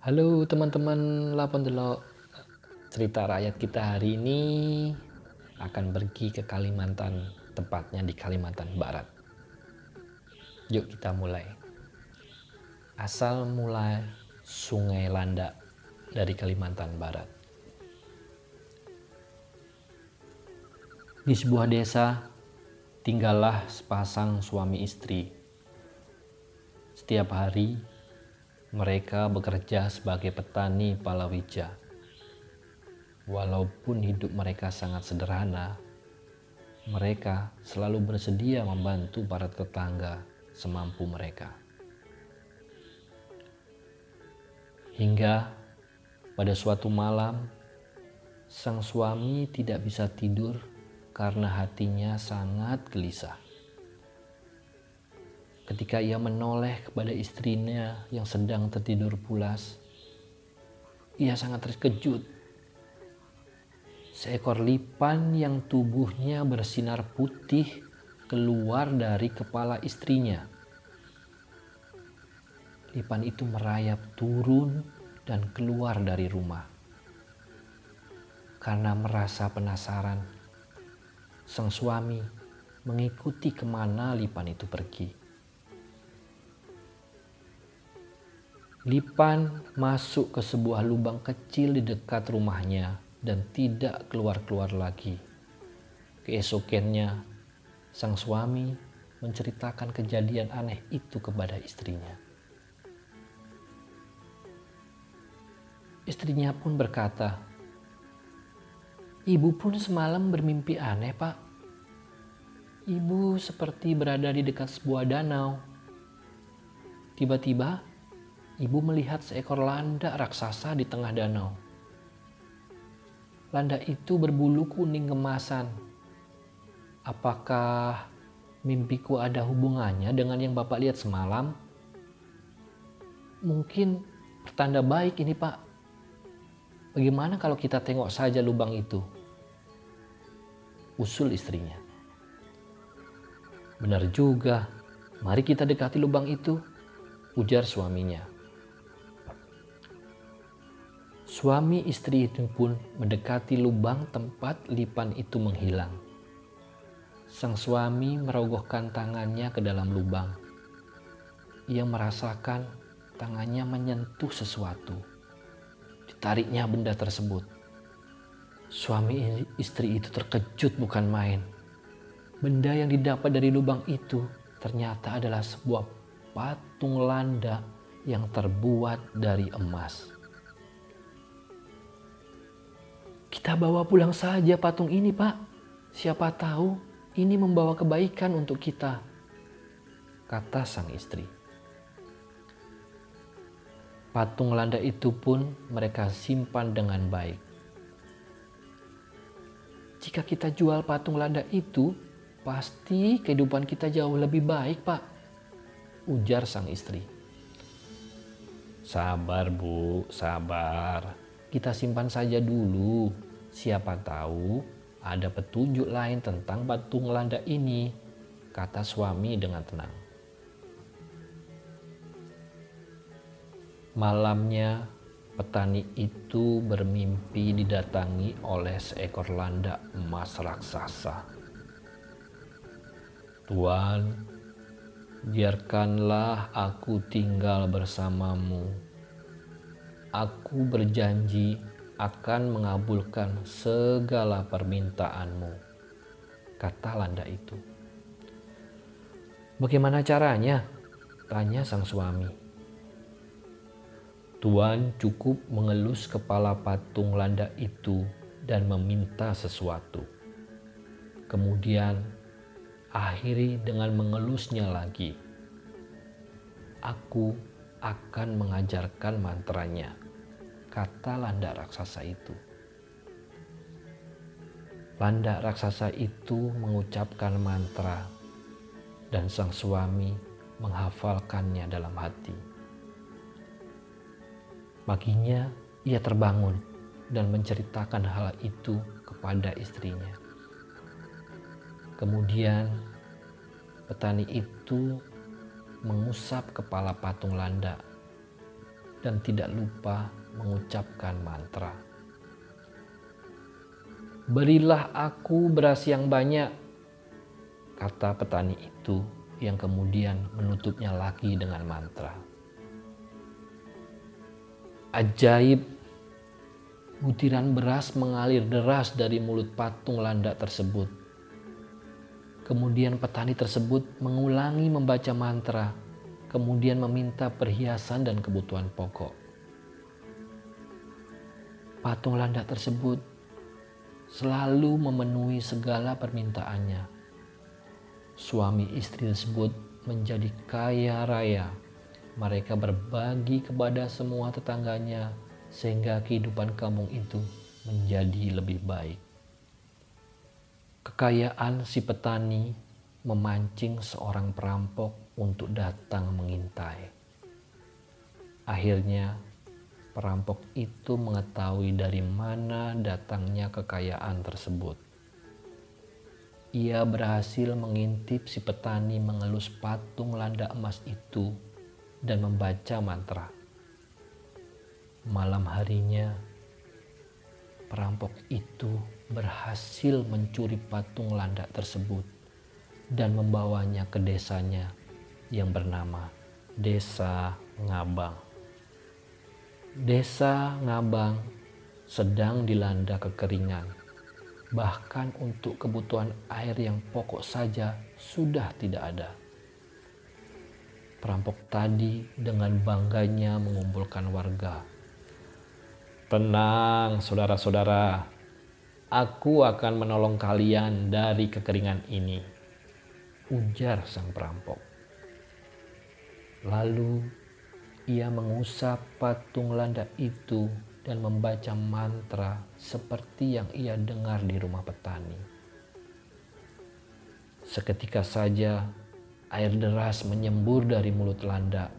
Halo teman-teman Lapondelok Cerita rakyat kita hari ini akan pergi ke Kalimantan Tepatnya di Kalimantan Barat. Yuk kita mulai. Asal mulai Sungai Landak dari Kalimantan Barat. Di sebuah desa tinggallah sepasang suami istri. Setiap hari mereka bekerja sebagai petani palawija. Walaupun hidup mereka sangat sederhana, mereka selalu bersedia membantu para tetangga semampu mereka. Hingga pada suatu malam, sang suami tidak bisa tidur karena hatinya sangat gelisah ketika ia menoleh kepada istrinya yang sedang tertidur pulas. Ia sangat terkejut. Seekor lipan yang tubuhnya bersinar putih keluar dari kepala istrinya. Lipan itu merayap turun dan keluar dari rumah. Karena merasa penasaran, sang suami mengikuti ke mana lipan itu pergi. Lipan masuk ke sebuah lubang kecil di dekat rumahnya dan tidak keluar-keluar lagi. Keesokannya, sang suami menceritakan kejadian aneh itu kepada istrinya. Istrinya pun berkata, Ibu pun semalam bermimpi aneh, Pak. Ibu seperti berada di dekat sebuah danau. Tiba-tiba, ibu melihat seekor landak raksasa di tengah danau. Landak itu berbulu kuning kemasan. Apakah mimpiku ada hubungannya dengan yang Bapak lihat semalam? Mungkin pertanda baik ini, Pak. Bagaimana kalau kita tengok saja lubang itu? Usul istrinya. Benar juga, mari kita dekati lubang itu, ujar suaminya. Suami istri itu pun mendekati lubang tempat lipan itu menghilang. Sang suami merogohkan tangannya ke dalam lubang. Ia merasakan tangannya menyentuh sesuatu. Ditariknya benda tersebut. Suami istri itu terkejut bukan main. Benda yang didapat dari lubang itu ternyata adalah sebuah patung landa yang terbuat dari emas. Kita bawa pulang saja patung ini, Pak. Siapa tahu ini membawa kebaikan untuk kita, kata sang istri. Patung landa itu pun mereka simpan dengan baik. Jika kita jual patung landa itu, pasti kehidupan kita jauh lebih baik, Pak. Ujar sang istri. Sabar, Bu, sabar kita simpan saja dulu. Siapa tahu ada petunjuk lain tentang batu ngelanda ini, kata suami dengan tenang. Malamnya, petani itu bermimpi didatangi oleh seekor landak emas raksasa. Tuan, biarkanlah aku tinggal bersamamu Aku berjanji akan mengabulkan segala permintaanmu, kata Landa itu. Bagaimana caranya? Tanya sang suami. Tuan cukup mengelus kepala patung Landa itu dan meminta sesuatu. Kemudian akhiri dengan mengelusnya lagi. Aku akan mengajarkan mantranya, kata landak raksasa itu. Landak raksasa itu mengucapkan mantra dan sang suami menghafalkannya dalam hati. Paginya ia terbangun dan menceritakan hal itu kepada istrinya. Kemudian petani itu mengusap kepala patung landa dan tidak lupa mengucapkan mantra. Berilah aku beras yang banyak, kata petani itu yang kemudian menutupnya lagi dengan mantra. Ajaib, butiran beras mengalir deras dari mulut patung landak tersebut. Kemudian petani tersebut mengulangi membaca mantra, kemudian meminta perhiasan dan kebutuhan pokok. Patung landak tersebut selalu memenuhi segala permintaannya suami istri tersebut menjadi kaya raya. Mereka berbagi kepada semua tetangganya sehingga kehidupan kampung itu menjadi lebih baik. Kekayaan si petani memancing seorang perampok untuk datang mengintai. Akhirnya, perampok itu mengetahui dari mana datangnya kekayaan tersebut ia berhasil mengintip si petani mengelus patung landa emas itu dan membaca mantra. Malam harinya, perampok itu berhasil mencuri patung landak tersebut dan membawanya ke desanya yang bernama Desa Ngabang. Desa Ngabang sedang dilanda kekeringan bahkan untuk kebutuhan air yang pokok saja sudah tidak ada. Perampok tadi dengan bangganya mengumpulkan warga. Tenang, saudara-saudara, aku akan menolong kalian dari kekeringan ini, ujar sang perampok. Lalu ia mengusap patung landak itu dan membaca mantra seperti yang ia dengar di rumah petani. Seketika saja air deras menyembur dari mulut landak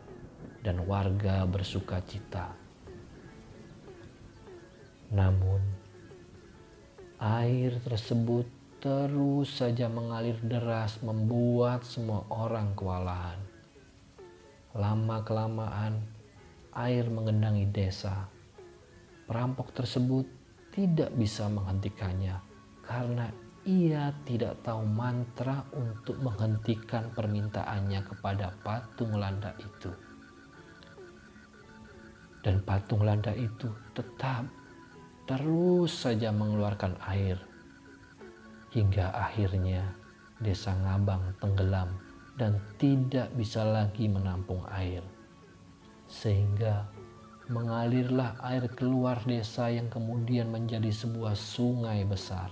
dan warga bersuka cita. Namun, air tersebut terus saja mengalir deras membuat semua orang kewalahan. Lama-kelamaan, air mengendangi desa. Perampok tersebut tidak bisa menghentikannya karena ia tidak tahu mantra untuk menghentikan permintaannya kepada patung landa itu. Dan patung landa itu tetap terus saja mengeluarkan air. Hingga akhirnya desa Ngabang tenggelam dan tidak bisa lagi menampung air. Sehingga mengalirlah air keluar desa yang kemudian menjadi sebuah sungai besar.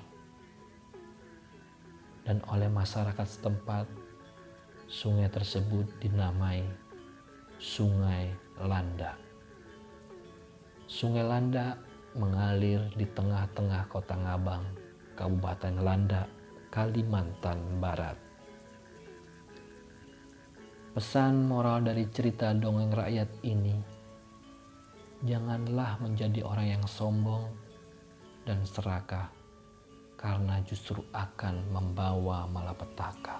Dan oleh masyarakat setempat, sungai tersebut dinamai Sungai Landa. Sungai Landa mengalir di tengah-tengah kota Ngabang, Kabupaten Landa, Kalimantan Barat. Pesan moral dari cerita dongeng rakyat ini, janganlah menjadi orang yang sombong dan serakah karena justru akan membawa malapetaka.